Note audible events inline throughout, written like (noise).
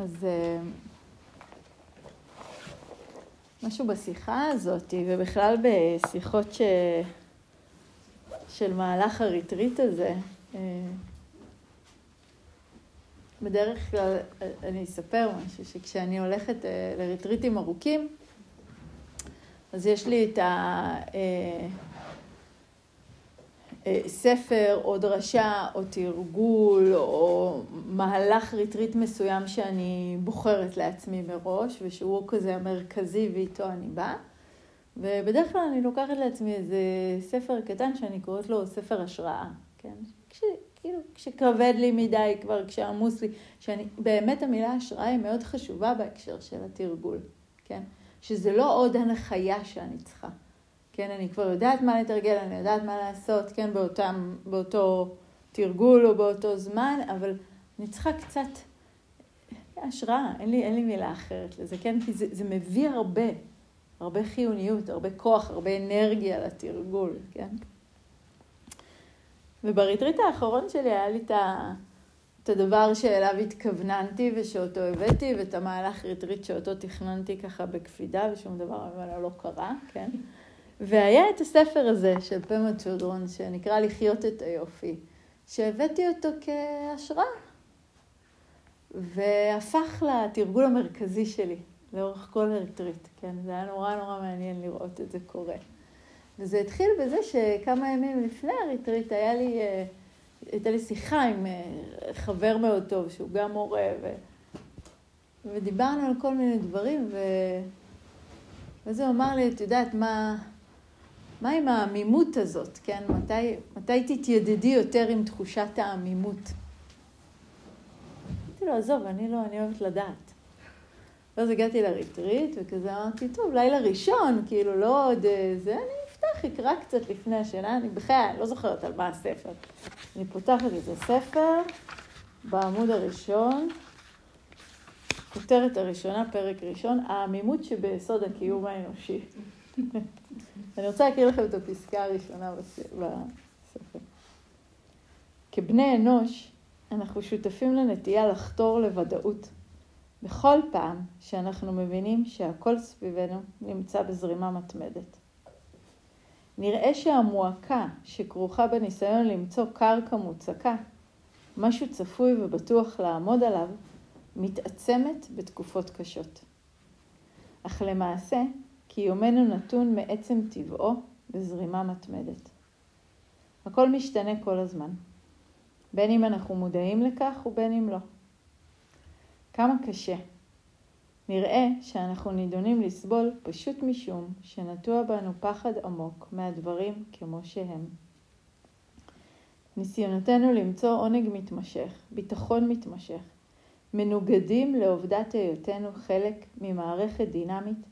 אז אה, משהו בשיחה הזאת, ובכלל בשיחות ש... של מהלך הריטריט הזה, אה, בדרך כלל, אני אספר משהו, שכשאני הולכת לריטריטים ארוכים, אז יש לי את ה... אה, ספר או דרשה או תרגול או מהלך ריטריט מסוים שאני בוחרת לעצמי מראש ושהוא כזה המרכזי ואיתו אני באה. ובדרך כלל אני לוקחת לעצמי איזה ספר קטן שאני קוראת לו ספר השראה, כן? כש, כאילו, כשכבד לי מדי כבר, כשעמוס לי, שאני, באמת המילה השראה היא מאוד חשובה בהקשר של התרגול, כן? שזה לא עוד הנחיה שאני צריכה. כן, אני כבר יודעת מה לתרגל, אני יודעת מה לעשות, כן, באותם, באותו תרגול או באותו זמן, אבל אני צריכה קצת השראה, אין לי, אין לי מילה אחרת לזה, כן, כי זה, זה מביא הרבה, הרבה חיוניות, הרבה כוח, הרבה אנרגיה לתרגול, כן. ובריטריט האחרון שלי היה לי את, ה, את הדבר שאליו התכווננתי ושאותו הבאתי, ואת המהלך ריטריט שאותו תכננתי ככה בקפידה, ושום דבר ממנו לא קרה, כן. והיה את הספר הזה של פמה צ'ודרון, שנקרא לחיות את היופי, שהבאתי אותו כהשראה, והפך לתרגול המרכזי שלי לאורך כל הריטריט, כן? זה היה נורא נורא מעניין לראות את זה קורה. וזה התחיל בזה שכמה ימים לפני הריטריט היה לי, אה, הייתה לי שיחה עם אה, חבר מאוד טוב, שהוא גם מורה, ו... ודיברנו על כל מיני דברים, ו... ואז הוא אמר לי, את יודעת מה, מה עם העמימות הזאת, כן? מתי, מתי תתיידדי יותר עם תחושת העמימות? אמרתי לו, עזוב, אני לא, אני אוהבת לדעת. ואז הגעתי לריטריט, וכזה אמרתי, טוב, לילה ראשון, כאילו, לא עוד אה, זה, אני אפתח, אקרא קצת לפני השינה, אני בחיי, לא זוכרת על מה הספר. אני פותחת את הספר, בעמוד הראשון, כותרת הראשונה, פרק ראשון, העמימות שביסוד הקיום האנושי. אני רוצה להקריא לכם את הפסקה הראשונה בספר. כבני אנוש, אנחנו שותפים לנטייה לחתור לוודאות. בכל פעם שאנחנו מבינים שהכל סביבנו נמצא בזרימה מתמדת. נראה שהמועקה שכרוכה בניסיון למצוא קרקע מוצקה, משהו צפוי ובטוח לעמוד עליו, מתעצמת בתקופות קשות. אך למעשה, קיומנו נתון מעצם טבעו בזרימה מתמדת. הכל משתנה כל הזמן, בין אם אנחנו מודעים לכך ובין אם לא. כמה קשה. נראה שאנחנו נידונים לסבול פשוט משום שנטוע בנו פחד עמוק מהדברים כמו שהם. ניסיונותינו למצוא עונג מתמשך, ביטחון מתמשך, מנוגדים לעובדת היותנו חלק ממערכת דינמית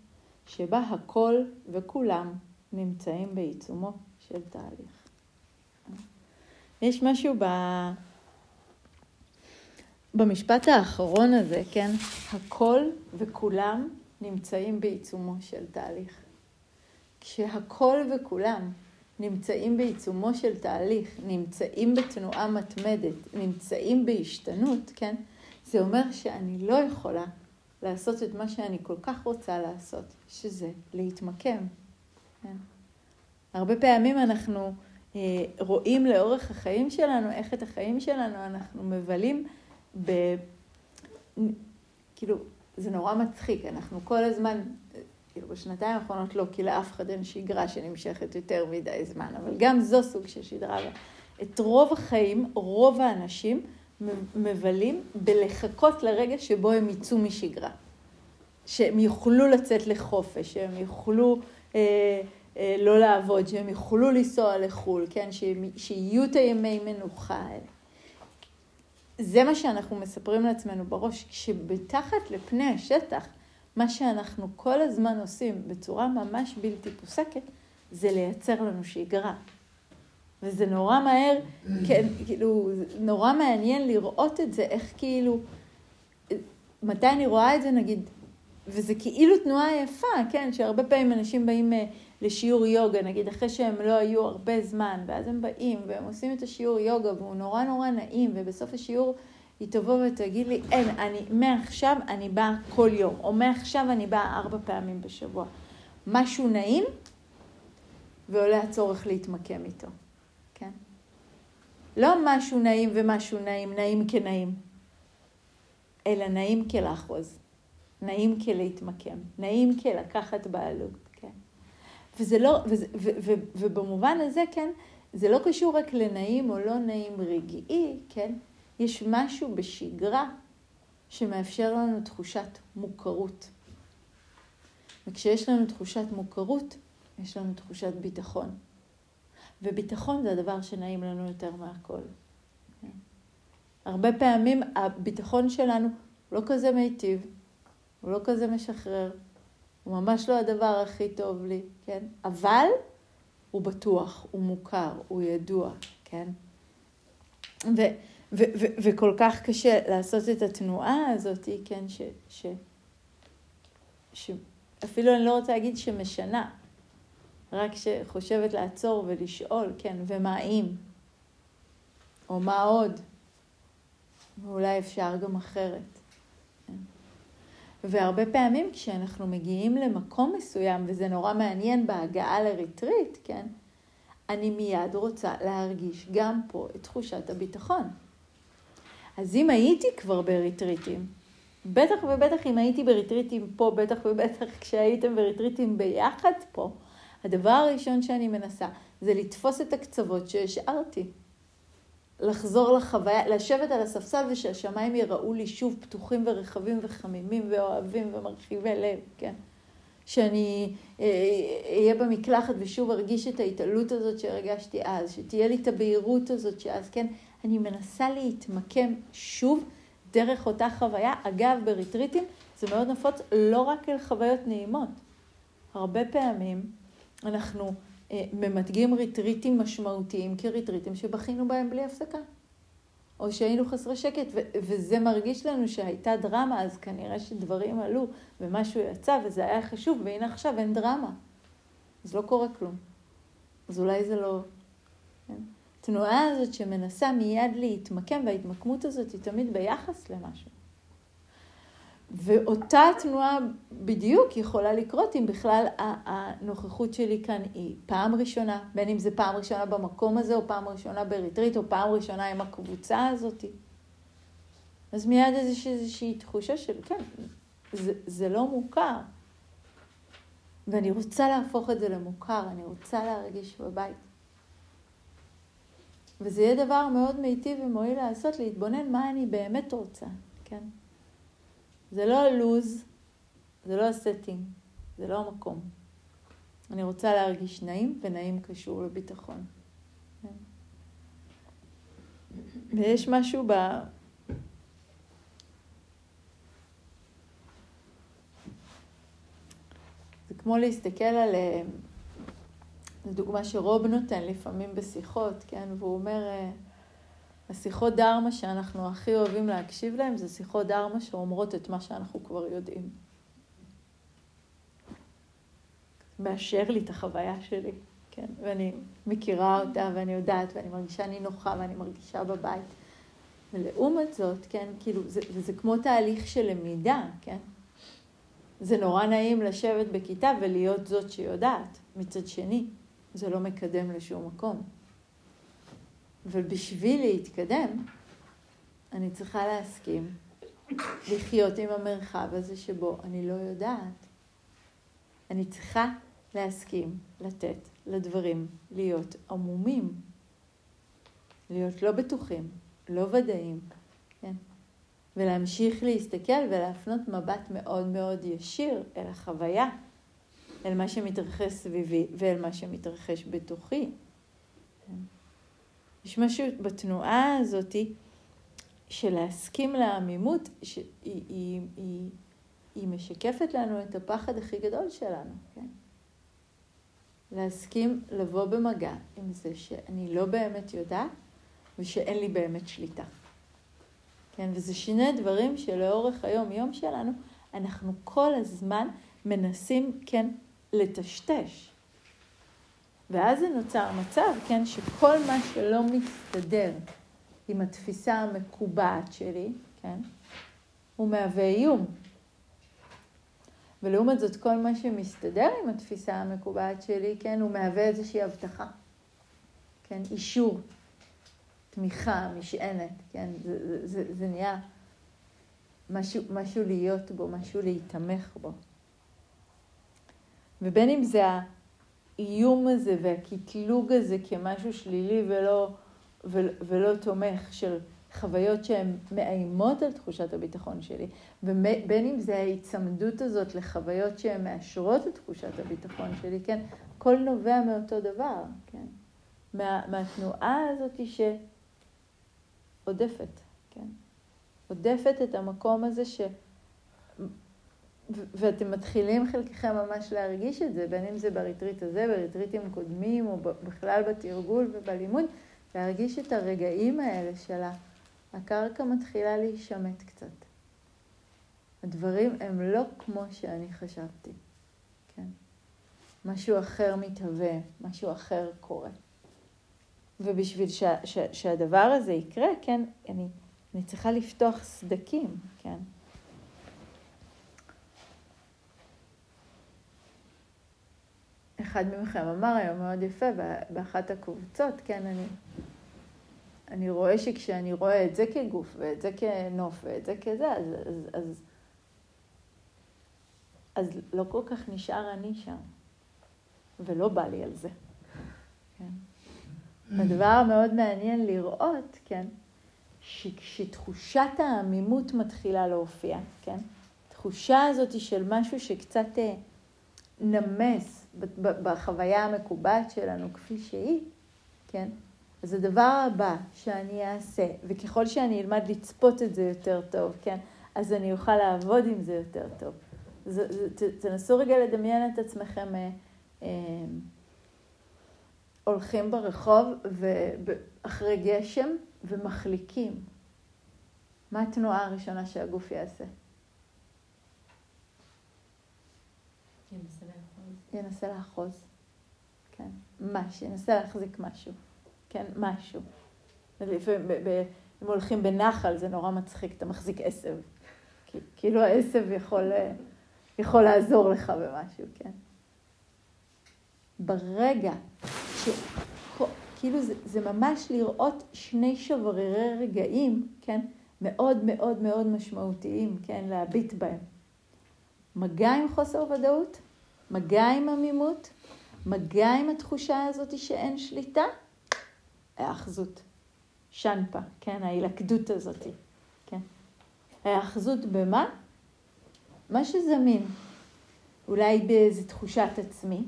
שבה הכל וכולם נמצאים בעיצומו של תהליך. יש משהו ב... במשפט האחרון הזה, כן? הכל וכולם נמצאים בעיצומו של תהליך. כשהכל וכולם נמצאים בעיצומו של תהליך, נמצאים בתנועה מתמדת, נמצאים בהשתנות, כן? זה אומר שאני לא יכולה לעשות את מה שאני כל כך רוצה לעשות, שזה להתמקם. כן? הרבה פעמים אנחנו אה, רואים לאורך החיים שלנו, איך את החיים שלנו אנחנו מבלים ב... כאילו, זה נורא מצחיק, אנחנו כל הזמן, כאילו בשנתיים האחרונות לא, כי לאף אחד אין שגרה שנמשכת יותר מדי זמן, אבל גם זו סוג של שדרה. את רוב החיים, רוב האנשים, מבלים בלחכות לרגע שבו הם יצאו משגרה. שהם יוכלו לצאת לחופש, שהם יוכלו אה, אה, לא לעבוד, שהם יוכלו לנסוע לחו"ל, כן? שהם, שיהיו את הימי מנוחה האלה. זה מה שאנחנו מספרים לעצמנו בראש, כשבתחת לפני השטח, מה שאנחנו כל הזמן עושים בצורה ממש בלתי פוסקת, זה לייצר לנו שגרה. וזה נורא מהר, כן, כאילו, נורא מעניין לראות את זה, איך כאילו, מתי אני רואה את זה, נגיד, וזה כאילו תנועה יפה, כן, שהרבה פעמים אנשים באים אה, לשיעור יוגה, נגיד אחרי שהם לא היו הרבה זמן, ואז הם באים והם עושים את השיעור יוגה והוא נורא נורא נעים, ובסוף השיעור היא תבוא ותגיד לי, אין, אני, מעכשיו אני באה כל יום, או מעכשיו אני באה ארבע פעמים בשבוע. משהו נעים, ועולה הצורך להתמקם איתו? לא משהו נעים ומשהו נעים, נעים כנעים, אלא נעים כלאחוז, נעים כלהתמקם, נעים כלקחת בעלות, כן? וזה לא, וזה, ו, ו, ו, ובמובן הזה, כן, זה לא קשור רק לנעים או לא נעים רגעי, כן? יש משהו בשגרה שמאפשר לנו תחושת מוכרות. וכשיש לנו תחושת מוכרות, יש לנו תחושת ביטחון. וביטחון זה הדבר שנעים לנו יותר מהכל. הרבה פעמים הביטחון שלנו לא כזה מיטיב, הוא לא כזה משחרר, הוא ממש לא הדבר הכי טוב לי, כן? אבל הוא בטוח, הוא מוכר, הוא ידוע, כן? ו, ו, ו, וכל כך קשה לעשות את התנועה הזאת, כן, ש, ש, ש... אפילו אני לא רוצה להגיד שמשנה, רק שחושבת לעצור ולשאול, כן, ומה אם? או מה עוד? ואולי אפשר גם אחרת. כן. והרבה פעמים כשאנחנו מגיעים למקום מסוים, וזה נורא מעניין בהגעה לריטריט, כן? אני מיד רוצה להרגיש גם פה את תחושת הביטחון. אז אם הייתי כבר בריטריטים, בטח ובטח אם הייתי בריטריטים פה, בטח ובטח כשהייתם בריטריטים ביחד פה, הדבר הראשון שאני מנסה זה לתפוס את הקצוות שהשארתי. לחזור לחוויה, לשבת על הספסל ושהשמיים יראו לי שוב פתוחים ורחבים וחמימים ואוהבים ומרחיבי לב, כן? שאני אה, אהיה במקלחת ושוב ארגיש את ההתעלות הזאת שהרגשתי אז, שתהיה לי את הבהירות הזאת שאז, כן? אני מנסה להתמקם שוב דרך אותה חוויה. אגב, בריטריטים זה מאוד נפוץ לא רק אל חוויות נעימות. הרבה פעמים אנחנו אה, ממתגים ריטריטים משמעותיים כריטריטים שבכינו בהם בלי הפסקה. או שהיינו חסרי שקט, ו- וזה מרגיש לנו שהייתה דרמה, אז כנראה שדברים עלו ומשהו יצא וזה היה חשוב, והנה עכשיו אין דרמה. אז לא קורה כלום. אז אולי זה לא... כן? התנועה הזאת שמנסה מיד להתמקם, וההתמקמות הזאת היא תמיד ביחס למשהו. ואותה תנועה בדיוק יכולה לקרות אם בכלל הנוכחות שלי כאן היא פעם ראשונה, בין אם זה פעם ראשונה במקום הזה, או פעם ראשונה בריטריט, או פעם ראשונה עם הקבוצה הזאת. אז מיד איזושה, איזושהי תחושה של, כן, זה, זה לא מוכר. ואני רוצה להפוך את זה למוכר, אני רוצה להרגיש בבית. וזה יהיה דבר מאוד מיטיב ומועיל לעשות, להתבונן מה אני באמת רוצה, כן? זה לא הלוז, זה לא הסטינג, זה לא המקום. אני רוצה להרגיש נעים, ונעים קשור לביטחון. ויש משהו ב... זה כמו להסתכל על... אה, זו דוגמה שרוב נותן לפעמים בשיחות, כן? והוא אומר... השיחות דרמה שאנחנו הכי אוהבים להקשיב להן זה שיחות דרמה שאומרות את מה שאנחנו כבר יודעים. מאשר לי את החוויה שלי, כן? ואני מכירה אותה ואני יודעת ואני מרגישה נינוחה ואני מרגישה בבית. ולעומת זאת, כן, כאילו, זה, וזה כמו תהליך של למידה, כן? זה נורא נעים לשבת בכיתה ולהיות זאת שיודעת. מצד שני, זה לא מקדם לשום מקום. אבל בשביל להתקדם, אני צריכה להסכים לחיות עם המרחב הזה שבו אני לא יודעת. אני צריכה להסכים לתת לדברים להיות עמומים, להיות לא בטוחים, לא ודאים, כן? ולהמשיך להסתכל ולהפנות מבט מאוד מאוד ישיר אל החוויה, אל מה שמתרחש סביבי ואל מה שמתרחש בתוכי. כן? יש משהו בתנועה הזאת של להסכים לעמימות, שהיא היא, היא, היא משקפת לנו את הפחד הכי גדול שלנו, כן? להסכים לבוא במגע עם זה שאני לא באמת יודעת ושאין לי באמת שליטה. כן, וזה שני דברים שלאורך היום-יום שלנו אנחנו כל הזמן מנסים, כן, לטשטש. ואז זה נוצר מצב, כן, שכל מה שלא מסתדר עם התפיסה המקובעת שלי, כן? הוא מהווה איום. ולעומת זאת, כל מה שמסתדר עם התפיסה המקובעת שלי, כן, הוא מהווה איזושהי הבטחה, כן, אישור, תמיכה, משענת, כן, זה, זה, זה, זה נהיה משהו, משהו להיות בו, משהו להיתמך בו. ובין אם זה האיום הזה והקטלוג הזה כמשהו שלילי ולא, ולא, תומך של חוויות שהן מאיימות על תחושת הביטחון שלי, ובין אם זה ההיצמדות הזאת לחוויות שהן מאשרות את תחושת הביטחון שלי, כן? הכל נובע מאותו דבר, כן? מה, מהתנועה הזאת שעודפת, כן? עודפת את המקום הזה ש... ואתם מתחילים חלקכם ממש להרגיש את זה, בין אם זה בריטריט הזה, בריטריטים קודמים, או בכלל בתרגול ובלימוד, להרגיש את הרגעים האלה של הקרקע מתחילה להישמט קצת. הדברים הם לא כמו שאני חשבתי, כן? משהו אחר מתהווה, משהו אחר קורה. ובשביל שה, שה, שהדבר הזה יקרה, כן, אני, אני צריכה לפתוח סדקים, כן? אחד מכם אמר היום מאוד יפה באחת הקבוצות, כן, אני, אני רואה שכשאני רואה את זה כגוף ואת זה כנוף ואת זה כזה, אז, אז, אז, אז לא כל כך נשאר אני שם, ולא בא לי על זה. כן? הדבר המאוד מעניין לראות, כן, שכשתחושת העמימות מתחילה להופיע, כן, תחושה הזאת של משהו שקצת אה, נמס בחוויה המקובעת שלנו כפי שהיא, כן, אז הדבר הבא שאני אעשה, וככל שאני אלמד לצפות את זה יותר טוב, כן, אז אני אוכל לעבוד עם זה יותר טוב. זה, זה, ת, תנסו רגע לדמיין את עצמכם אה, אה, הולכים ברחוב אחרי גשם ומחליקים. מה התנועה הראשונה שהגוף יעשה? ינסה לאחוז. ינסה לאחוז, כן. משהו, ינסה להחזיק משהו. כן, משהו. לפעמים, אם הולכים בנחל זה נורא מצחיק, אתה מחזיק עשב. כאילו העשב יכול, יכול לעזור לך במשהו, כן. ברגע ש... כאילו זה, זה ממש לראות שני שברירי רגעים, כן, מאוד מאוד מאוד משמעותיים, כן, להביט בהם. מגע עם חוסר ודאות, מגע עם עמימות, מגע עם התחושה הזאת שאין שליטה, ההאחזות. שנפה, כן, ההילכדות הזאת, כן. ההאחזות במה? מה שזמין. אולי באיזה תחושת עצמי,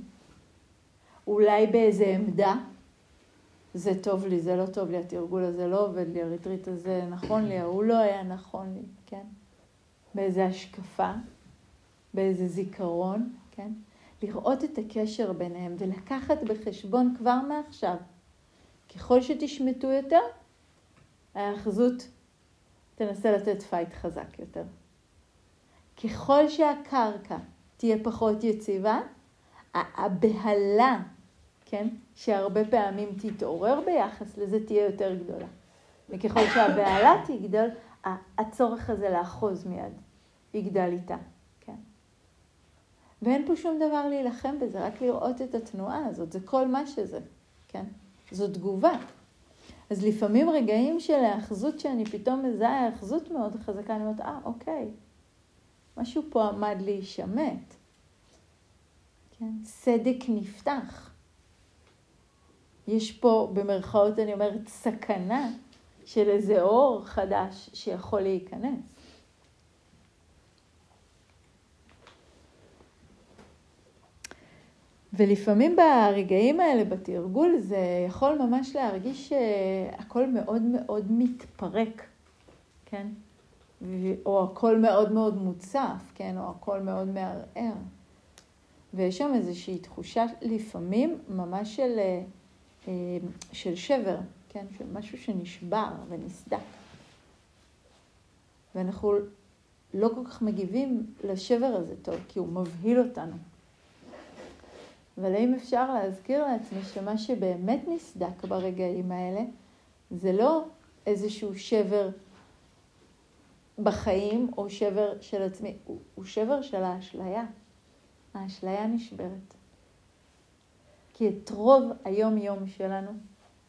אולי באיזה עמדה, זה טוב לי, זה לא טוב לי, התרגול הזה לא עובד לי, הריטריט הזה נכון לי, ההוא לא היה נכון לי, כן? באיזה השקפה, באיזה זיכרון, כן? לראות את הקשר ביניהם ולקחת בחשבון כבר מעכשיו ככל שתשמטו יותר, ההאחזות תנסה לתת fight חזק יותר. ככל שהקרקע תהיה פחות יציבה, הבהלה, כן, שהרבה פעמים תתעורר ביחס לזה, תהיה יותר גדולה. וככל שהבהלה תגדל, הצורך הזה לאחוז מיד יגדל איתה. ואין פה שום דבר להילחם בזה, רק לראות את התנועה הזאת, זה כל מה שזה, כן. זו תגובה. אז לפעמים רגעים של האחזות שאני פתאום מזהה האחזות מאוד חזקה, אני אומרת, אה, אוקיי, משהו פה עמד להישמט. כן? סדק נפתח. יש פה, במרכאות אני אומרת, סכנה של איזה אור חדש שיכול להיכנס. ולפעמים ברגעים האלה בתרגול זה יכול ממש להרגיש שהכל מאוד מאוד מתפרק, כן? או הכל מאוד מאוד מוצף, כן? או הכל מאוד מערער. ויש שם איזושהי תחושה לפעמים ממש של, אה, של שבר, כן? של משהו שנשבר ונסדק. ואנחנו לא כל כך מגיבים לשבר הזה טוב, כי הוא מבהיל אותנו. אבל האם אפשר להזכיר לעצמי שמה שבאמת נסדק ברגעים האלה, זה לא איזשהו שבר בחיים, או שבר של עצמי, הוא, הוא שבר של האשליה. האשליה נשברת. כי את רוב היום-יום שלנו,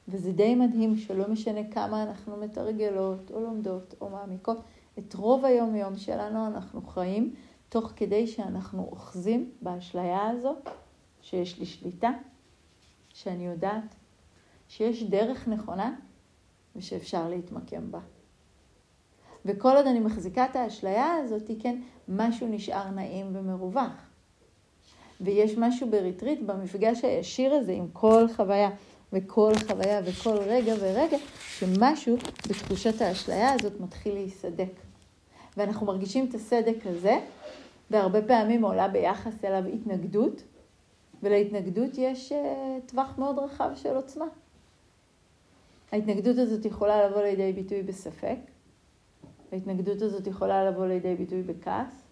וזה די מדהים שלא משנה כמה אנחנו מתרגלות או לומדות או מעמיקות, את רוב היום-יום שלנו אנחנו חיים תוך כדי שאנחנו אוחזים באשליה הזו שיש לי שליטה, שאני יודעת שיש דרך נכונה ושאפשר להתמקם בה. וכל עוד אני מחזיקה את האשליה הזאת, כן, משהו נשאר נעים ומרווח. ויש משהו בריטריט, במפגש הישיר הזה עם כל חוויה וכל חוויה וכל רגע ורגע, שמשהו בתחושת האשליה הזאת מתחיל להיסדק. ואנחנו מרגישים את הסדק הזה, והרבה פעמים עולה ביחס אליו התנגדות, ולהתנגדות יש uh, טווח מאוד רחב של עוצמה. ההתנגדות הזאת יכולה לבוא לידי ביטוי בספק, ההתנגדות הזאת יכולה לבוא לידי ביטוי בכעס,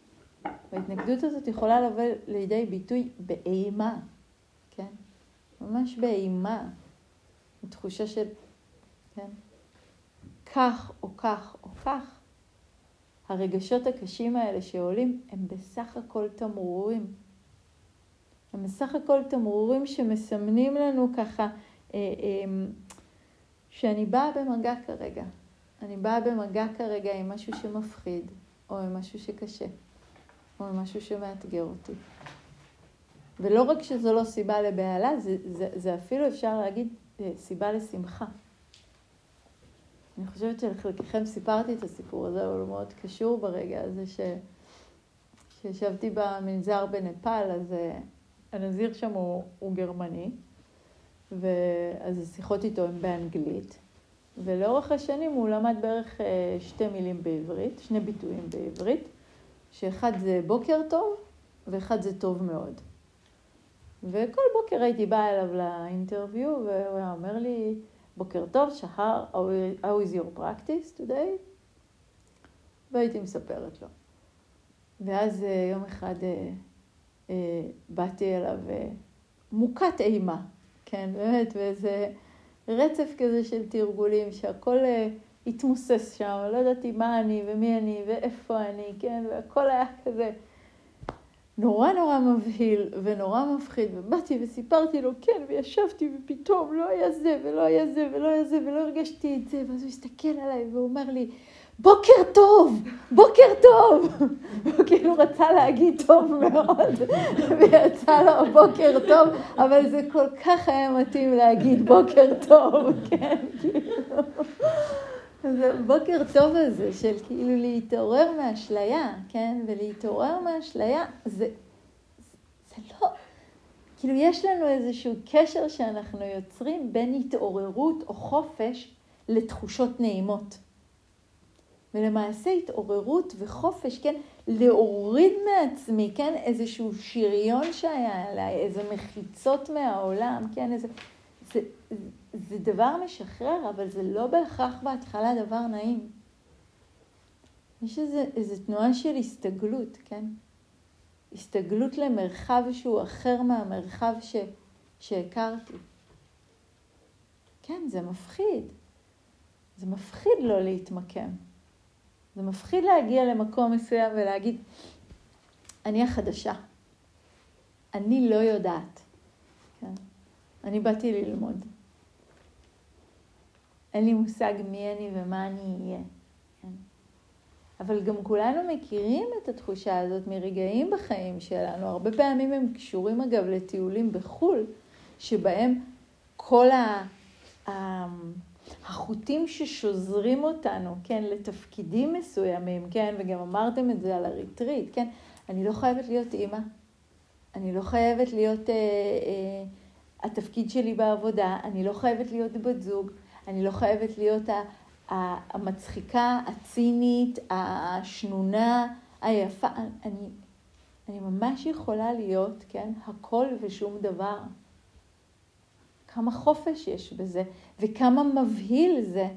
וההתנגדות הזאת יכולה לבוא לידי ביטוי באימה, כן? ממש באימה, בתחושה של, כן? כך או כך או כך. הרגשות הקשים האלה שעולים הם בסך הכל תמרורים. הם בסך הכל תמרורים שמסמנים לנו ככה אה, אה, שאני באה במגע כרגע. אני באה במגע כרגע עם משהו שמפחיד, או עם משהו שקשה, או עם משהו שמאתגר אותי. ולא רק שזו לא סיבה לבהלה, זה, זה, זה אפילו אפשר להגיד אה, סיבה לשמחה. אני חושבת שלחלקכם סיפרתי את הסיפור הזה, אבל הוא מאוד קשור ברגע הזה ש... שישבתי במנזר בנפאל, אז הנזיר שם הוא, הוא גרמני, ואז השיחות איתו הן באנגלית, ולאורך השנים הוא למד בערך אה, שתי מילים בעברית, שני ביטויים בעברית, שאחד זה בוקר טוב ואחד זה טוב מאוד. וכל בוקר הייתי באה אליו לאינטרוויו, והוא היה אומר לי, בוקר טוב, שחר, how is your practice today? והייתי מספרת לו. ואז אה, יום אחד אה, באתי אליו מוכת אימה, כן, באמת, ואיזה רצף כזה של תרגולים, שהכל התמוסס שם, לא ידעתי מה אני ומי אני ואיפה אני, כן, והכל היה כזה נורא נורא מבהיל ונורא מפחיד, ובאתי וסיפרתי לו, כן, וישבתי ופתאום לא היה זה ולא היה זה ולא היה זה ולא הרגשתי את זה, ואז הוא הסתכל עליי והוא אומר לי, בוקר טוב, בוקר טוב. הוא כאילו רצה להגיד טוב מאוד, ויצא לו בוקר טוב, אבל זה כל כך היה מתאים להגיד בוקר טוב, כן, כאילו. אז הבוקר טוב הזה של כאילו להתעורר מהאשליה, כן, ולהתעורר מהאשליה, זה, זה לא, כאילו יש לנו איזשהו קשר שאנחנו יוצרים בין התעוררות או חופש לתחושות נעימות. ולמעשה התעוררות וחופש, כן, להוריד מעצמי, כן, איזשהו שריון שהיה עליי, איזה מחיצות מהעולם, כן, איזה... זה, זה דבר משחרר, אבל זה לא בהכרח בהתחלה דבר נעים. יש איזה, איזה תנועה של הסתגלות, כן? הסתגלות למרחב שהוא אחר מהמרחב ש, שהכרתי. כן, זה מפחיד. זה מפחיד לא להתמקם. זה מפחיד להגיע למקום מסוים ולהגיד, אני החדשה. אני לא יודעת. כן? אני באתי ללמוד. אין לי מושג מי אני ומה אני אהיה. כן? אבל גם כולנו מכירים את התחושה הזאת מרגעים בחיים שלנו. הרבה פעמים הם קשורים אגב לטיולים בחו"ל, שבהם כל ה... החוטים ששוזרים אותנו, כן, לתפקידים מסוימים, כן, וגם אמרתם את זה על הריטריט, כן, אני לא חייבת להיות אימא, אני לא חייבת להיות אה, אה, התפקיד שלי בעבודה, אני לא חייבת להיות בת זוג, אני לא חייבת להיות ה, ה, המצחיקה, הצינית, השנונה, היפה, אני, אני ממש יכולה להיות, כן, הכל ושום דבר. כמה חופש יש בזה, וכמה מבהיל זה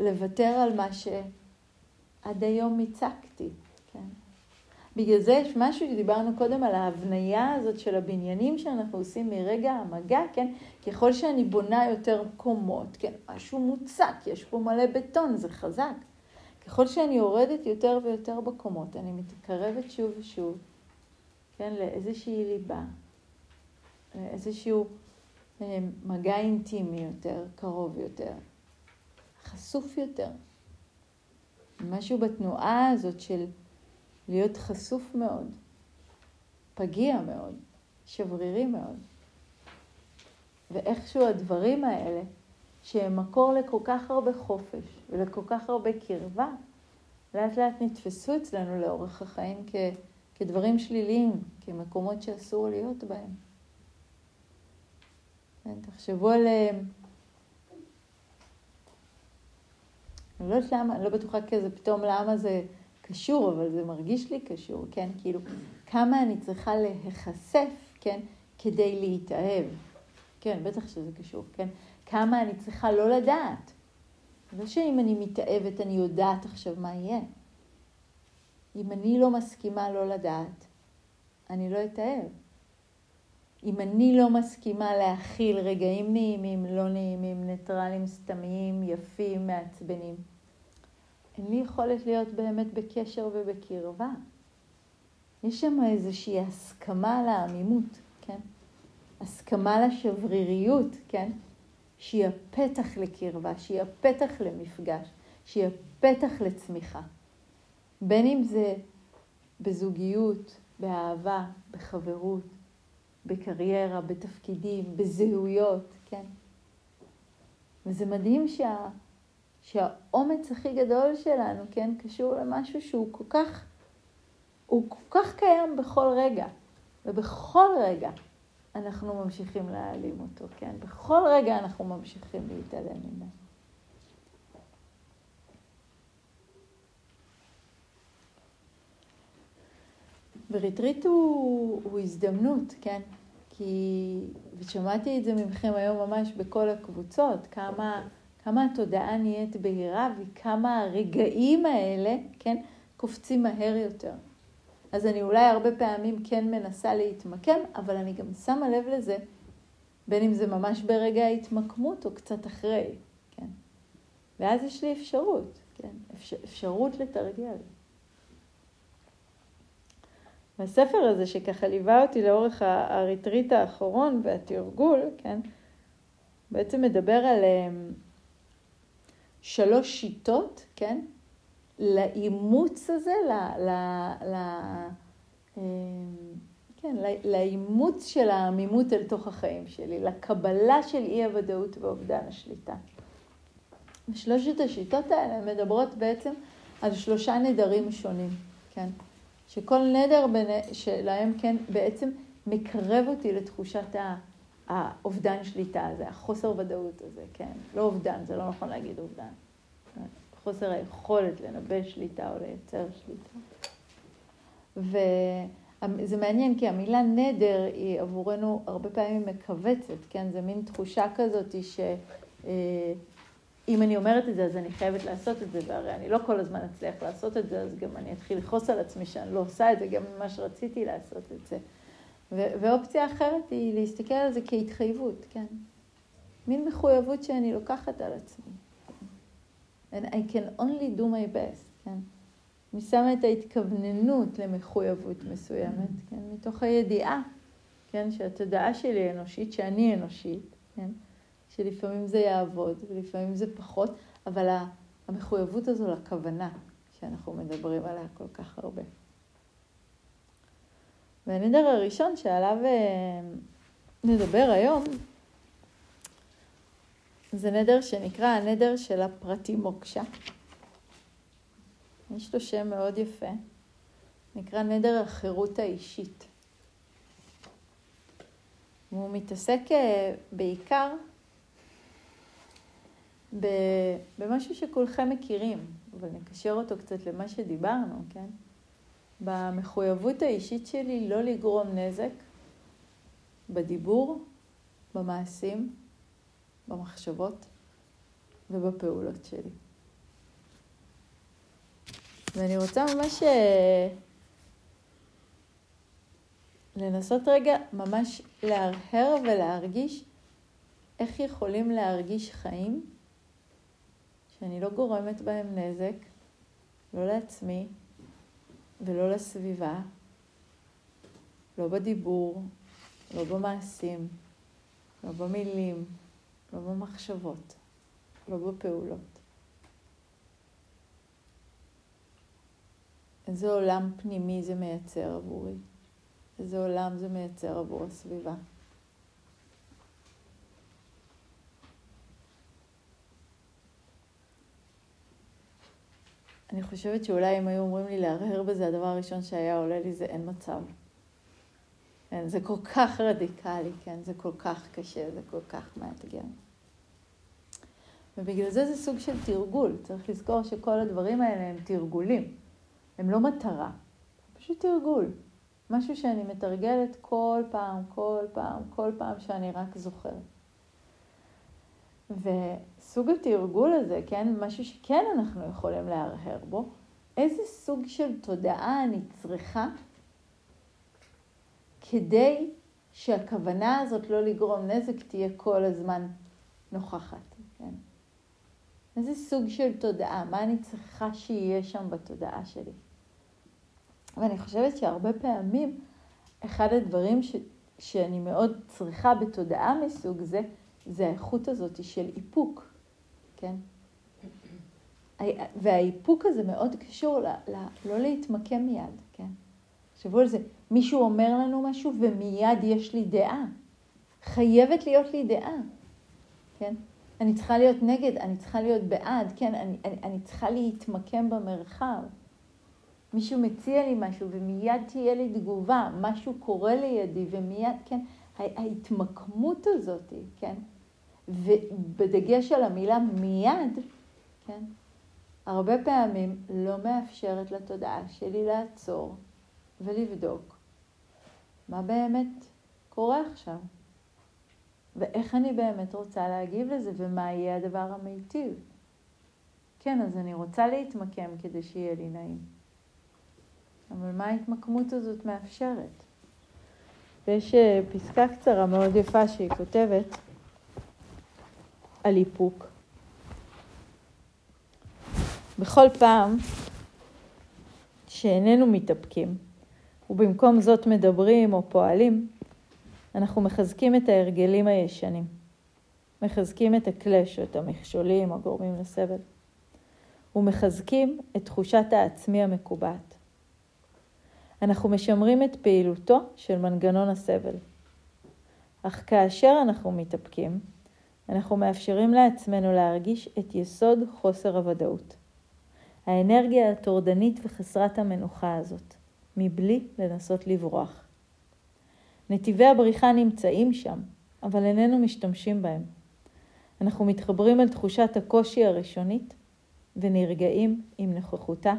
לוותר על מה שעד היום הצקתי, כן? בגלל זה יש משהו שדיברנו קודם על ההבניה הזאת של הבניינים שאנחנו עושים מרגע המגע, כן? ככל שאני בונה יותר קומות, כן? משהו מוצק, יש פה מלא בטון, זה חזק. ככל שאני יורדת יותר ויותר בקומות, אני מתקרבת שוב ושוב, כן? לאיזושהי ליבה, לאיזשהו מגע אינטימי יותר, קרוב יותר, חשוף יותר. משהו בתנועה הזאת של להיות חשוף מאוד, פגיע מאוד, שברירי מאוד. ואיכשהו הדברים האלה, שהם מקור לכל כך הרבה חופש ולכל כך הרבה קרבה, לאט לאט נתפסו אצלנו לאורך החיים כ, כדברים שליליים, כמקומות שאסור להיות בהם. כן, תחשבו עליהם. אני לא יודעת למה, אני לא בטוחה כזה פתאום למה זה קשור, אבל זה מרגיש לי קשור, כן? כאילו, כמה אני צריכה להיחשף, כן? כדי להתאהב. כן, בטח שזה קשור, כן? כמה אני צריכה לא לדעת. לא שאם אני מתאהבת אני יודעת עכשיו מה יהיה. אם אני לא מסכימה לא לדעת, אני לא אתאהב. אם אני לא מסכימה להכיל רגעים נעימים, לא נעימים, ניטרלים, סתמיים, יפים, מעצבנים, אין לי יכולת להיות באמת בקשר ובקרבה. יש שם איזושהי הסכמה לעמימות, כן? הסכמה לשבריריות, כן? שהיא הפתח לקרבה, שהיא הפתח למפגש, שהיא הפתח לצמיחה. בין אם זה בזוגיות, באהבה, בחברות, בקריירה, בתפקידים, בזהויות, כן? וזה מדהים שה... שהאומץ הכי גדול שלנו, כן, קשור למשהו שהוא כל כך, הוא כל כך קיים בכל רגע, ובכל רגע אנחנו ממשיכים להעלים אותו, כן? בכל רגע אנחנו ממשיכים להתעלם ממנו. וריטריט הוא, הוא הזדמנות, כן? כי, ושמעתי את זה מכם היום ממש בכל הקבוצות, כמה... כמה התודעה נהיית בהירה וכמה הרגעים האלה, כן, קופצים מהר יותר. אז אני אולי הרבה פעמים כן מנסה להתמקם, אבל אני גם שמה לב לזה, בין אם זה ממש ברגע ההתמקמות או קצת אחרי, כן. ואז יש לי אפשרות, כן, אפשר, אפשרות לתרגל. והספר הזה שככה ליווה אותי לאורך הריטריט האחרון והתרגול, כן, בעצם מדבר על אמ, שלוש שיטות, כן? לאימוץ הזה, ל, ל, ל, אמ, כן, לאימוץ של העמימות אל תוך החיים שלי, לקבלה של אי הוודאות ואובדן השליטה. ושלושת השיטות האלה מדברות בעצם על שלושה נדרים שונים, כן? שכל נדר שלהם, כן, בעצם מקרב אותי לתחושת האובדן שליטה הזה, החוסר ודאות הזה, כן? לא אובדן, זה לא נכון להגיד אובדן. חוסר היכולת לנבא שליטה או לייצר שליטה. וזה מעניין כי המילה נדר היא עבורנו הרבה פעמים מכווצת, כן? זה מין תחושה כזאת שאם אה, אני אומרת את זה אז אני חייבת לעשות את זה, והרי אני לא כל הזמן אצליח לעשות את זה, אז גם אני אתחיל לכעוס על עצמי שאני לא עושה את זה, גם ממה שרציתי לעשות את זה. ואופציה אחרת היא להסתכל על זה כהתחייבות, כן? מין מחויבות שאני לוקחת על עצמי. And I can only do my best, כן? אני שמה את ההתכווננות למחויבות מסוימת, כן? מתוך הידיעה, כן? שהתודעה שלי אנושית, שאני אנושית, כן? שלפעמים זה יעבוד ולפעמים זה פחות, אבל המחויבות הזו לכוונה שאנחנו מדברים עליה כל כך הרבה. והנדר הראשון שעליו אה, נדבר היום, זה נדר שנקרא הנדר של הפרטי מוקשה. יש לו שם מאוד יפה, נקרא נדר החירות האישית. הוא מתעסק אה, בעיקר במשהו שכולכם מכירים, אבל נקשר אותו קצת למה שדיברנו, כן? במחויבות האישית שלי לא לגרום נזק בדיבור, במעשים, במחשבות ובפעולות שלי. ואני רוצה ממש אה, לנסות רגע ממש להרהר ולהרגיש איך יכולים להרגיש חיים שאני לא גורמת בהם נזק, לא לעצמי ולא לסביבה, לא בדיבור, לא במעשים, לא במילים, לא במחשבות, לא בפעולות. איזה עולם פנימי זה מייצר עבורי? איזה עולם זה מייצר עבור הסביבה? אני חושבת שאולי אם היו אומרים לי להרהר בזה, הדבר הראשון שהיה עולה לי זה אין מצב. כן, זה כל כך רדיקלי, כן, זה כל כך קשה, זה כל כך מאתגר. ובגלל זה זה סוג של תרגול. צריך לזכור שכל הדברים האלה הם תרגולים. הם לא מטרה, פשוט תרגול. משהו שאני מתרגלת כל פעם, כל פעם, כל פעם שאני רק זוכרת. וסוג התרגול הזה, כן, משהו שכן אנחנו יכולים להרהר בו, איזה סוג של תודעה אני צריכה כדי שהכוונה הזאת לא לגרום נזק תהיה כל הזמן נוכחת, כן? איזה סוג של תודעה, מה אני צריכה שיהיה שם בתודעה שלי. ואני חושבת שהרבה פעמים, אחד הדברים ש, שאני מאוד צריכה בתודעה מסוג זה, זה האיכות הזאת של איפוק, כן? והאיפוק הזה מאוד קשור ל, ל, לא להתמקם מיד, כן? תחשבו על זה, מישהו אומר לנו משהו ומיד יש לי דעה. חייבת להיות לי דעה, כן? אני צריכה להיות נגד, אני צריכה להיות בעד, כן? אני, אני, אני צריכה להתמקם במרחב. מישהו מציע לי משהו ומיד תהיה לי תגובה, משהו קורה לידי ומיד, כן? ההתמקמות הזאת, כן? ובדגש על המילה מיד, כן? הרבה פעמים לא מאפשרת לתודעה שלי לעצור ולבדוק מה באמת קורה עכשיו, ואיך אני באמת רוצה להגיב לזה, ומה יהיה הדבר המיטיב. כן, אז אני רוצה להתמקם כדי שיהיה לי נעים. אבל מה ההתמקמות הזאת מאפשרת? ויש אה, פסקה קצרה מאוד יפה שהיא כותבת על איפוק. בכל פעם שאיננו מתאפקים, ובמקום זאת מדברים או פועלים, אנחנו מחזקים את ההרגלים הישנים. מחזקים את הקלש או את המכשולים הגורמים לסבל. ומחזקים את תחושת העצמי המקובעת. אנחנו משמרים את פעילותו של מנגנון הסבל. אך כאשר אנחנו מתאפקים, אנחנו מאפשרים לעצמנו להרגיש את יסוד חוסר הוודאות. האנרגיה הטורדנית וחסרת המנוחה הזאת. מבלי לנסות לברוח. נתיבי הבריחה נמצאים שם, אבל איננו משתמשים בהם. אנחנו מתחברים אל תחושת הקושי הראשונית ונרגעים עם נוכחותה,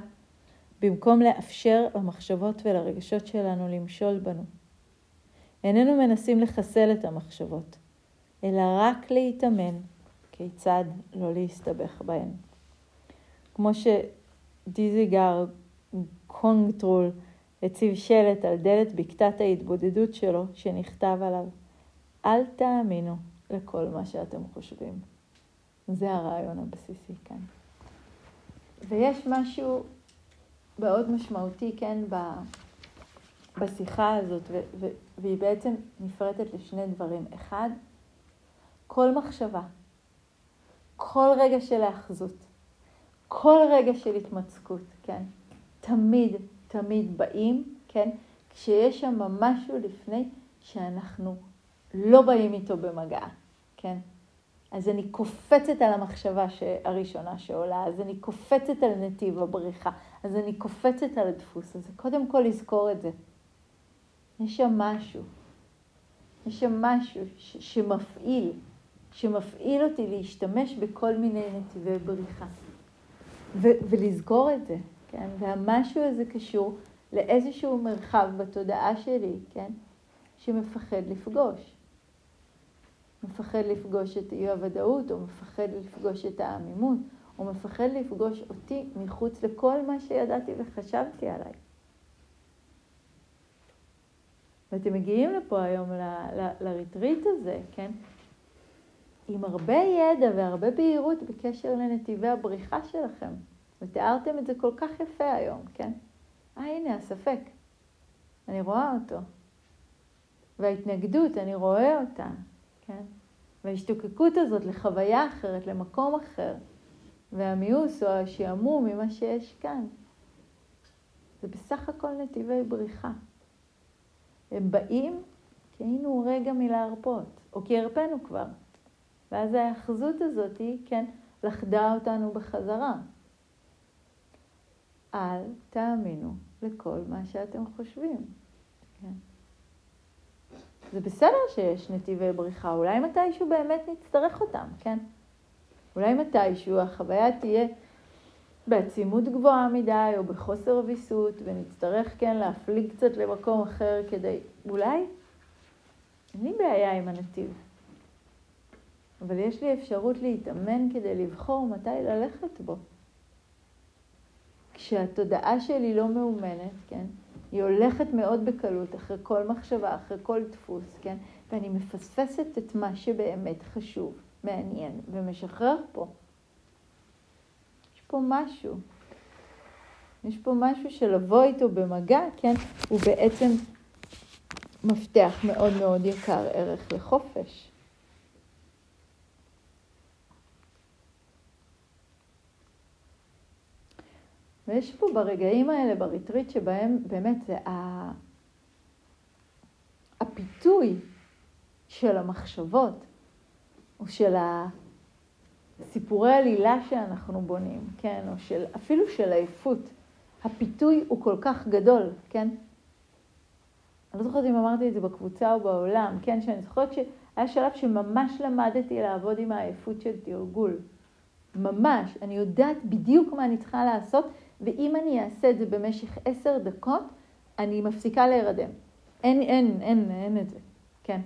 במקום לאפשר למחשבות ולרגשות שלנו למשול בנו. איננו מנסים לחסל את המחשבות, אלא רק להתאמן כיצד לא להסתבך בהן. כמו שדיזיגר קונגטרול הציב שלט על דלת בקתת ההתבודדות שלו, שנכתב עליו, אל תאמינו לכל מה שאתם חושבים. זה הרעיון הבסיסי כאן. ויש משהו מאוד משמעותי, כן, בשיחה הזאת, והיא בעצם נפרטת לשני דברים. אחד, כל מחשבה, כל רגע של האחזות, כל רגע של התמצקות, כן, תמיד תמיד באים, כן? כשיש שם משהו לפני שאנחנו לא באים איתו במגע, כן? אז אני קופצת על המחשבה הראשונה שעולה, אז אני קופצת על נתיב הבריחה, אז אני קופצת על הדפוס הזה. קודם כל לזכור את זה. יש שם משהו. יש שם משהו ש- שמפעיל, שמפעיל אותי להשתמש בכל מיני נתיבי בריחה. ו- ולזכור את זה. כן? והמשהו הזה קשור לאיזשהו מרחב בתודעה שלי, כן? שמפחד לפגוש. מפחד לפגוש את אי הוודאות, או מפחד לפגוש את העמימות, או מפחד לפגוש אותי מחוץ לכל מה שידעתי וחשבתי עליי. ואתם מגיעים לפה היום לריטריט הזה, כן? עם הרבה ידע והרבה בהירות בקשר לנתיבי הבריחה שלכם. ותיארתם את זה כל כך יפה היום, כן? אה, הנה, הספק. אני רואה אותו. וההתנגדות, אני רואה אותה, כן? וההשתוקקות הזאת לחוויה אחרת, למקום אחר, והמיאוס או השעמום ממה שיש כאן, זה בסך הכל נתיבי בריחה. הם באים כי היינו רגע מלהרפות, או כי הרפאנו כבר. ואז ההאחזות הזאת כן, לכדה אותנו בחזרה. אל תאמינו לכל מה שאתם חושבים. כן. זה בסדר שיש נתיבי בריחה, אולי מתישהו באמת נצטרך אותם, כן? אולי מתישהו החוויה תהיה בעצימות גבוהה מדי או בחוסר ויסות, ונצטרך כן להפליג קצת למקום אחר כדי, אולי, אין לי בעיה עם הנתיב, אבל יש לי אפשרות להתאמן כדי לבחור מתי ללכת בו. כשהתודעה שלי לא מאומנת, כן? היא הולכת מאוד בקלות אחרי כל מחשבה, אחרי כל דפוס, כן? ואני מפספסת את מה שבאמת חשוב, מעניין ומשחרר פה. יש פה משהו. יש פה משהו שלבוא איתו במגע, כן? הוא בעצם מפתח מאוד מאוד יקר ערך לחופש. ויש פה ברגעים האלה, בריטריט, שבהם באמת זה הפיתוי של המחשבות, או של סיפורי עלילה שאנחנו בונים, כן, או של, אפילו של עייפות. הפיתוי הוא כל כך גדול, כן? אני לא זוכרת אם אמרתי את זה בקבוצה או בעולם, כן, שאני זוכרת שהיה שלב שממש למדתי לעבוד עם העייפות של תרגול. ממש, אני יודעת בדיוק מה אני צריכה לעשות, ואם אני אעשה את זה במשך עשר דקות, אני מפסיקה להירדם. אין, אין, אין, אין את זה, כן.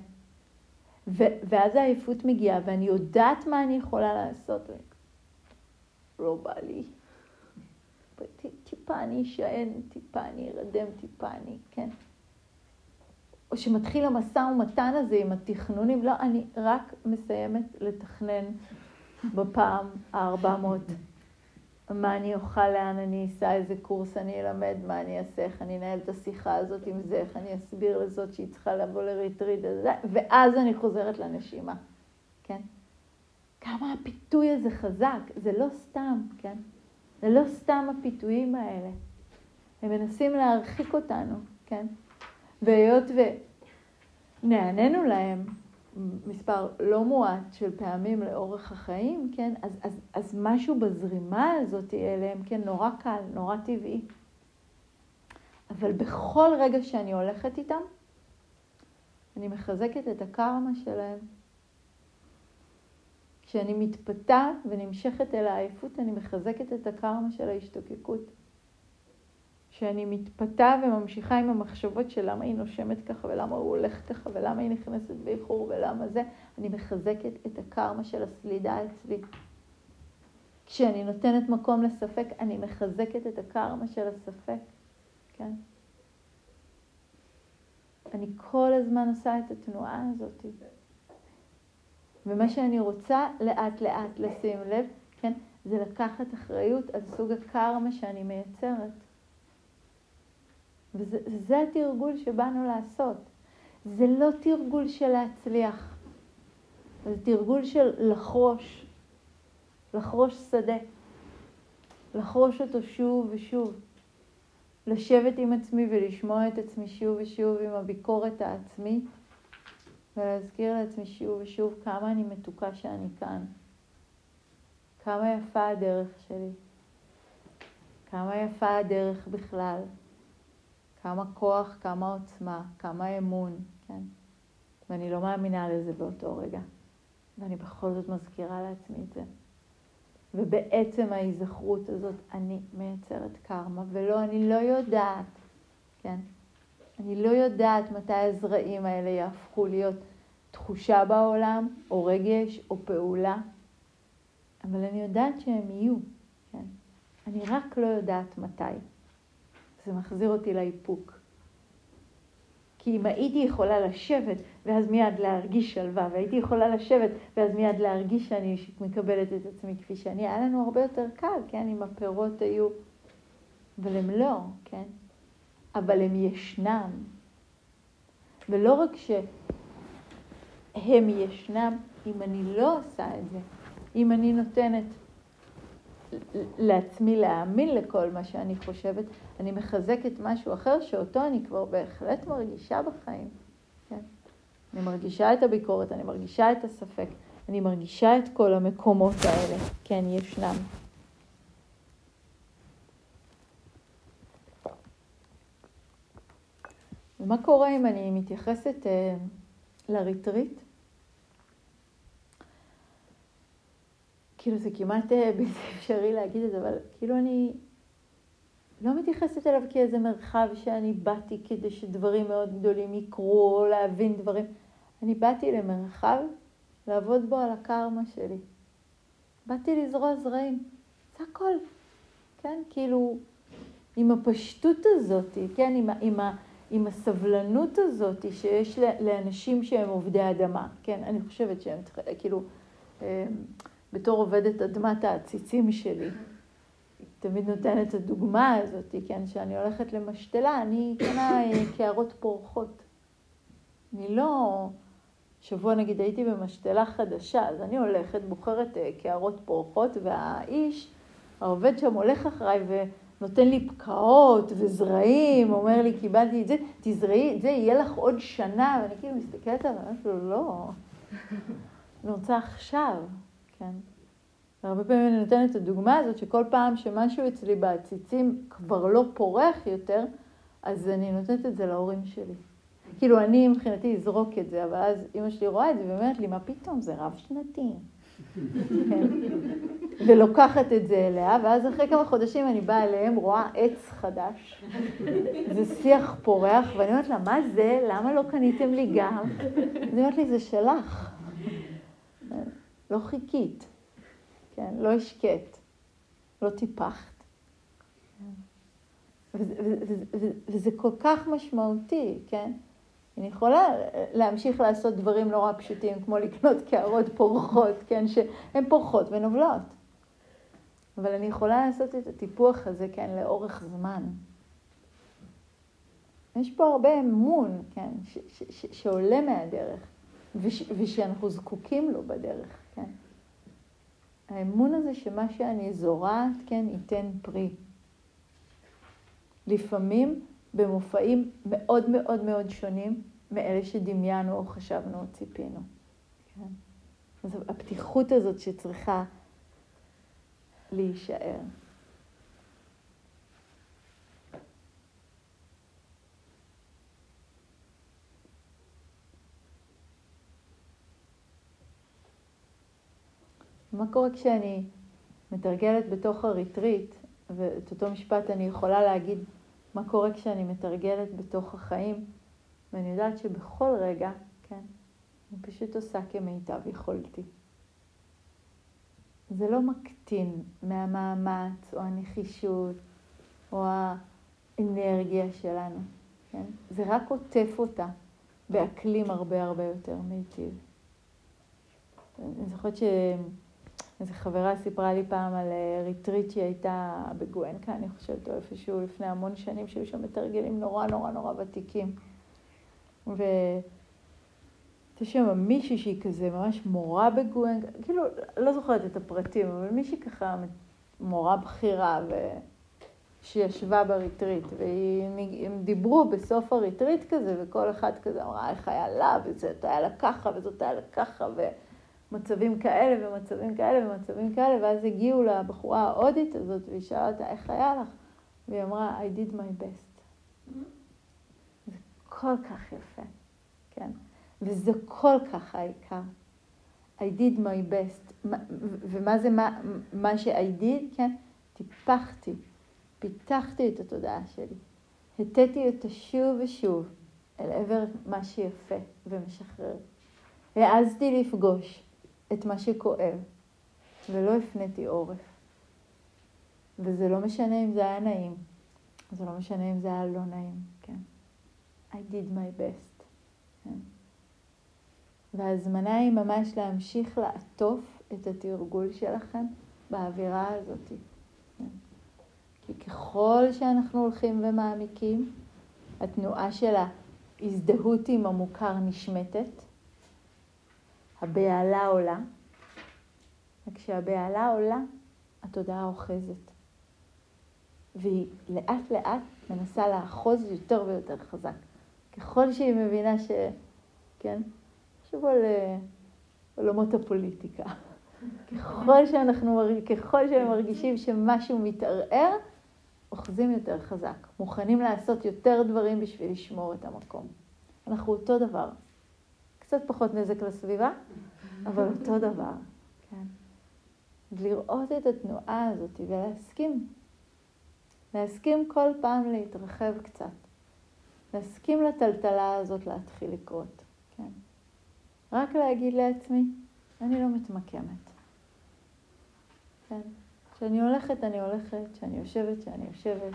ו- ואז העייפות מגיעה, ואני יודעת מה אני יכולה לעשות. לא בא לי. טיפה אני אשען, טיפה אני ארדם, טיפה אני, כן. או שמתחיל המשא ומתן הזה עם התכנונים, לא, אני רק מסיימת לתכנן בפעם ה-400. מה אני אוכל, לאן אני אסע, איזה קורס אני אלמד, מה אני אעשה, איך אני אנהל את השיחה הזאת עם זה, איך אני אסביר לזאת שהיא צריכה לבוא לריטריד, ואז אני חוזרת לנשימה, כן? כמה הפיתוי הזה חזק, זה לא סתם, כן? זה לא סתם הפיתויים האלה. הם מנסים להרחיק אותנו, כן? והיות ונעננו להם, מספר לא מועט של פעמים לאורך החיים, כן, אז, אז, אז משהו בזרימה הזאת אליהם, כן, נורא קל, נורא טבעי. אבל בכל רגע שאני הולכת איתם, אני מחזקת את הקרמה שלהם. כשאני מתפתה ונמשכת אל העייפות, אני מחזקת את הקרמה של ההשתוקקות. שאני מתפתה וממשיכה עם המחשבות של למה היא נושמת ככה ולמה הוא הולך ככה ולמה היא נכנסת באיחור ולמה זה, אני מחזקת את הקרמה של הסלידה אצלי. כשאני נותנת מקום לספק, אני מחזקת את הקרמה של הספק, כן? אני כל הזמן עושה את התנועה הזאת. ומה שאני רוצה לאט לאט לשים לב, כן, זה לקחת אחריות על סוג הקרמה שאני מייצרת. וזה התרגול שבאנו לעשות. זה לא תרגול של להצליח, זה תרגול של לחרוש, לחרוש שדה, לחרוש אותו שוב ושוב, לשבת עם עצמי ולשמוע את עצמי שוב ושוב עם הביקורת העצמית, ולהזכיר לעצמי שוב ושוב כמה אני מתוקה שאני כאן, כמה יפה הדרך שלי, כמה יפה הדרך בכלל. כמה כוח, כמה עוצמה, כמה אמון, כן? ואני לא מאמינה לזה באותו רגע. ואני בכל זאת מזכירה לעצמי את זה. ובעצם ההיזכרות הזאת, אני מייצרת קרמה, ולא, אני לא יודעת, כן? אני לא יודעת מתי הזרעים האלה יהפכו להיות תחושה בעולם, או רגש, או פעולה, אבל אני יודעת שהם יהיו, כן? אני רק לא יודעת מתי. זה מחזיר אותי לאיפוק. כי אם הייתי יכולה לשבת ואז מיד להרגיש שלווה, והייתי יכולה לשבת ואז מיד להרגיש שאני מקבלת את עצמי כפי שאני, היה לנו הרבה יותר קל, כן, אם הפירות היו, אבל הם לא, כן, אבל הם ישנם. ולא רק שהם ישנם, אם אני לא עושה את זה, אם אני נותנת לעצמי להאמין לכל מה שאני חושבת, אני מחזקת משהו אחר שאותו אני כבר בהחלט מרגישה בחיים. כן? אני מרגישה את הביקורת, אני מרגישה את הספק, אני מרגישה את כל המקומות האלה, כן, ישנם. ומה קורה אם אני מתייחסת uh, לריטריט? כאילו זה כמעט אה, (laughs) בלתי אפשרי להגיד את זה, אבל כאילו אני לא מתייחסת אליו כאיזה מרחב שאני באתי כדי שדברים מאוד גדולים יקרו, או להבין דברים. אני באתי למרחב לעבוד בו על הקרמה שלי. באתי לזרוע זרעים, זה הכל. כן, כאילו, עם הפשטות הזאת, כן, עם, עם, עם הסבלנות הזאת שיש לאנשים שהם עובדי אדמה, כן, אני חושבת שהם, כאילו, אה, בתור עובדת אדמת העציצים שלי. תמיד נותנת את הדוגמה הזאת, כן, שאני הולכת למשתלה, אני קונה אה, קערות פורחות. אני לא... שבוע נגיד הייתי במשתלה חדשה, אז אני הולכת, בוחרת אה, קערות פורחות, והאיש, העובד שם הולך אחריי ונותן לי פקעות וזרעים, אומר לי, קיבלתי את זה, תזרעי את זה, יהיה לך עוד שנה, ואני כאילו מסתכלת עליו, אני אומרת לו, לא, אני רוצה עכשיו. כן. והרבה פעמים אני נותנת את הדוגמה הזאת, שכל פעם שמשהו אצלי בעציצים כבר לא פורח יותר, אז אני נותנת את זה להורים שלי. כאילו, אני מבחינתי אזרוק את זה, אבל אז אימא שלי רואה את זה ואומרת לי, מה פתאום, זה רב-שנתי. כן. ולוקחת את זה אליה, ואז אחרי כמה חודשים אני באה אליהם, רואה עץ חדש, זה שיח פורח, ואני אומרת לה, מה זה? למה לא קניתם לי גם? אז היא אומרת לי, זה שלך. לא חיכית, כן? לא השקט, לא טיפחת. וזה, וזה, וזה, כל כך משמעותי, כן? אני יכולה להמשיך לעשות דברים נורא פשוטים, כמו לקנות קערות פורחות, כן? שהן פורחות ונובלות. אבל אני יכולה לעשות את הטיפוח הזה, כן, לאורך זמן. יש פה הרבה אמון, כן, ש- ש- ש- שעולה מהדרך, וש- ושאנחנו זקוקים לו בדרך. כן. האמון הזה שמה שאני זורעת, כן, ייתן פרי. לפעמים במופעים מאוד מאוד מאוד שונים מאלה שדמיינו או חשבנו או ציפינו. כן? אז הפתיחות הזאת שצריכה להישאר. מה קורה כשאני מתרגלת בתוך הריטריט, ואת אותו משפט אני יכולה להגיד מה קורה כשאני מתרגלת בתוך החיים, ואני יודעת שבכל רגע, כן, אני פשוט עושה כמיטב יכולתי. זה לא מקטין מהמאמץ או הנחישות או האנרגיה שלנו, כן? זה רק עוטף אותה באקלים הרבה הרבה יותר מיטיב. אני זוכרת ש... איזו חברה סיפרה לי פעם על אה, ריטריט שהיא הייתה בגואנקה, אני חושבת, או איפשהו לפני המון שנים, שהיו שם מתרגלים נורא נורא נורא ותיקים. והייתה שם מישהי שהיא כזה ממש מורה בגואנקה, כאילו, לא זוכרת את הפרטים, אבל מישהי ככה מורה בכירה, ו... שישבה בריטריט, והם דיברו בסוף הריטריט כזה, וכל אחד כזה אמרה איך היה לה, וזאת היה לה ככה, וזאת היה לה ככה, ו... מצבים כאלה ומצבים כאלה ומצבים כאלה, ואז הגיעו לבחורה ההודית הזאת, והיא שאלה אותה, איך היה לך? והיא אמרה, I did my best. זה כל כך יפה, כן? וזה כל כך העיקר. I did my best. ומה זה מה, מה ש-I did, כן? טיפחתי, פיתחתי את התודעה שלי. הטיתי אותה שוב ושוב אל עבר מה שיפה ומשחרר. העזתי לפגוש את מה שכואב, ולא הפניתי עורף. וזה לא משנה אם זה היה נעים, זה לא משנה אם זה היה לא נעים, כן. I did my best. כן? וההזמנה היא ממש להמשיך לעטוף את התרגול שלכם באווירה הזאת. כן? כי ככל שאנחנו הולכים ומעמיקים, התנועה של ההזדהות עם המוכר נשמטת, הבהלה עולה, וכשהבהלה עולה, התודעה אוחזת. והיא לאט לאט מנסה לאחוז יותר ויותר חזק. ככל שהיא מבינה ש... כן? תחשבו על אה, עולמות הפוליטיקה. ככל שאנחנו, ככל שהם מרגישים שמשהו מתערער, אוחזים יותר חזק. מוכנים לעשות יותר דברים בשביל לשמור את המקום. אנחנו אותו דבר. קצת פחות נזק לסביבה, אבל אותו דבר, כן. לראות את התנועה הזאת ולהסכים. להסכים כל פעם להתרחב קצת. להסכים לטלטלה הזאת להתחיל לקרות, כן. רק להגיד לעצמי, אני לא מתמקמת. כן. כשאני הולכת, אני הולכת, כשאני יושבת, כשאני יושבת,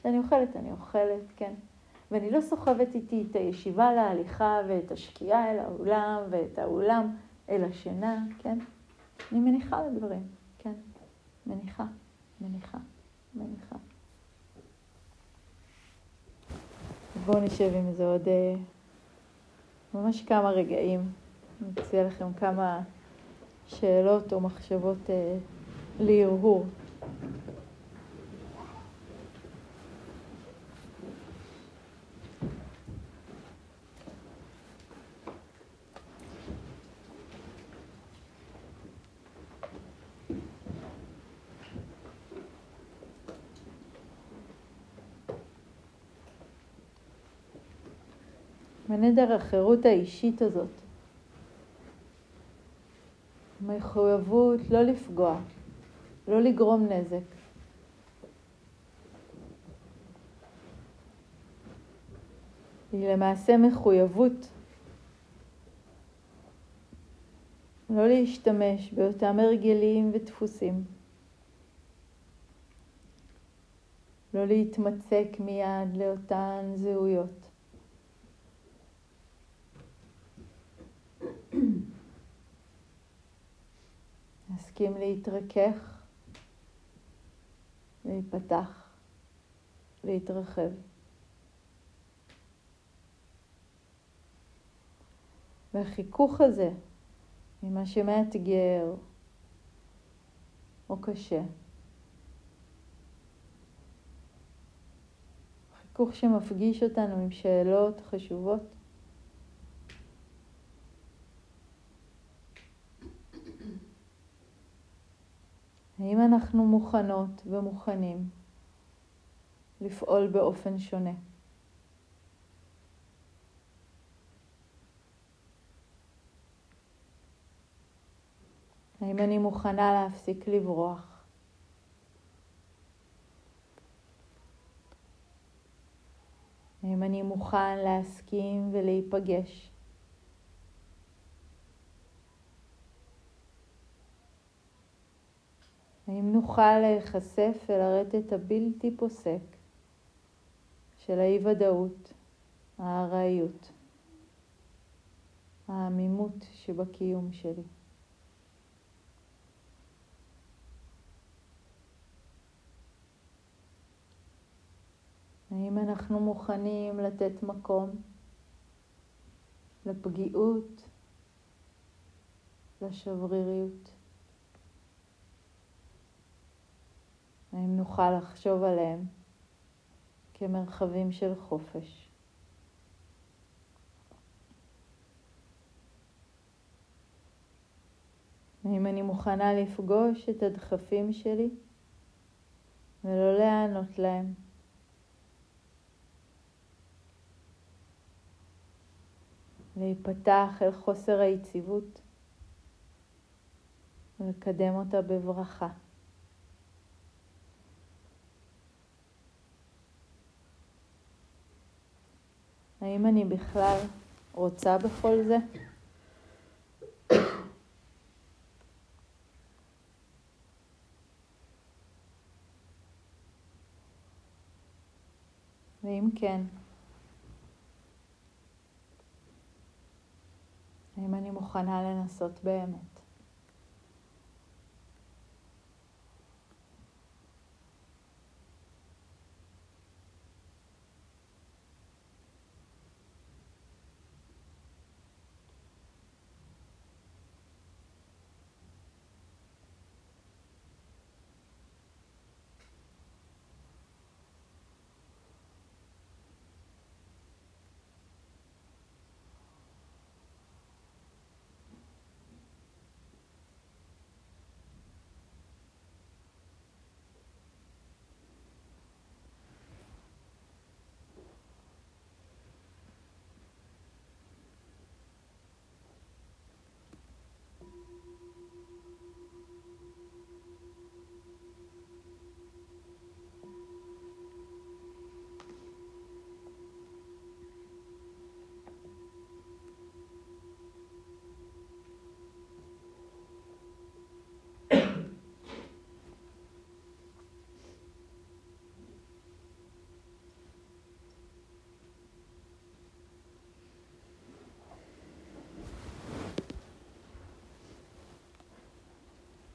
כשאני אוכלת, אני אוכלת, כן. ואני לא סוחבת איתי את הישיבה להליכה ואת השקיעה אל האולם ואת האולם אל השינה, כן? אני מניחה לדברים, כן? מניחה, מניחה, מניחה. בואו נשב עם זה עוד אה, ממש כמה רגעים. אני אציע לכם כמה שאלות או מחשבות אה, להרהור. מנדר החירות האישית הזאת, מחויבות לא לפגוע, לא לגרום נזק. היא למעשה מחויבות לא להשתמש באותם הרגלים ודפוסים. לא להתמצק מיד לאותן זהויות. להסכים להתרכך, להיפתח, להתרחב. והחיכוך הזה ממה שמאתגר או קשה, חיכוך שמפגיש אותנו עם שאלות חשובות, האם אנחנו מוכנות ומוכנים לפעול באופן שונה? האם אני מוכנה להפסיק לברוח? האם אני מוכן להסכים ולהיפגש? האם נוכל להיחשף הרטט הבלתי פוסק של האי-ודאות, הארעיות, העמימות שבקיום שלי? האם אנחנו מוכנים לתת מקום לפגיעות, לשבריריות? האם נוכל לחשוב עליהם כמרחבים של חופש? האם אני מוכנה לפגוש את הדחפים שלי ולא להיענות להם? להיפתח אל חוסר היציבות ולקדם אותה בברכה. האם אני בכלל רוצה בכל זה? ואם כן, האם אני מוכנה לנסות באמת?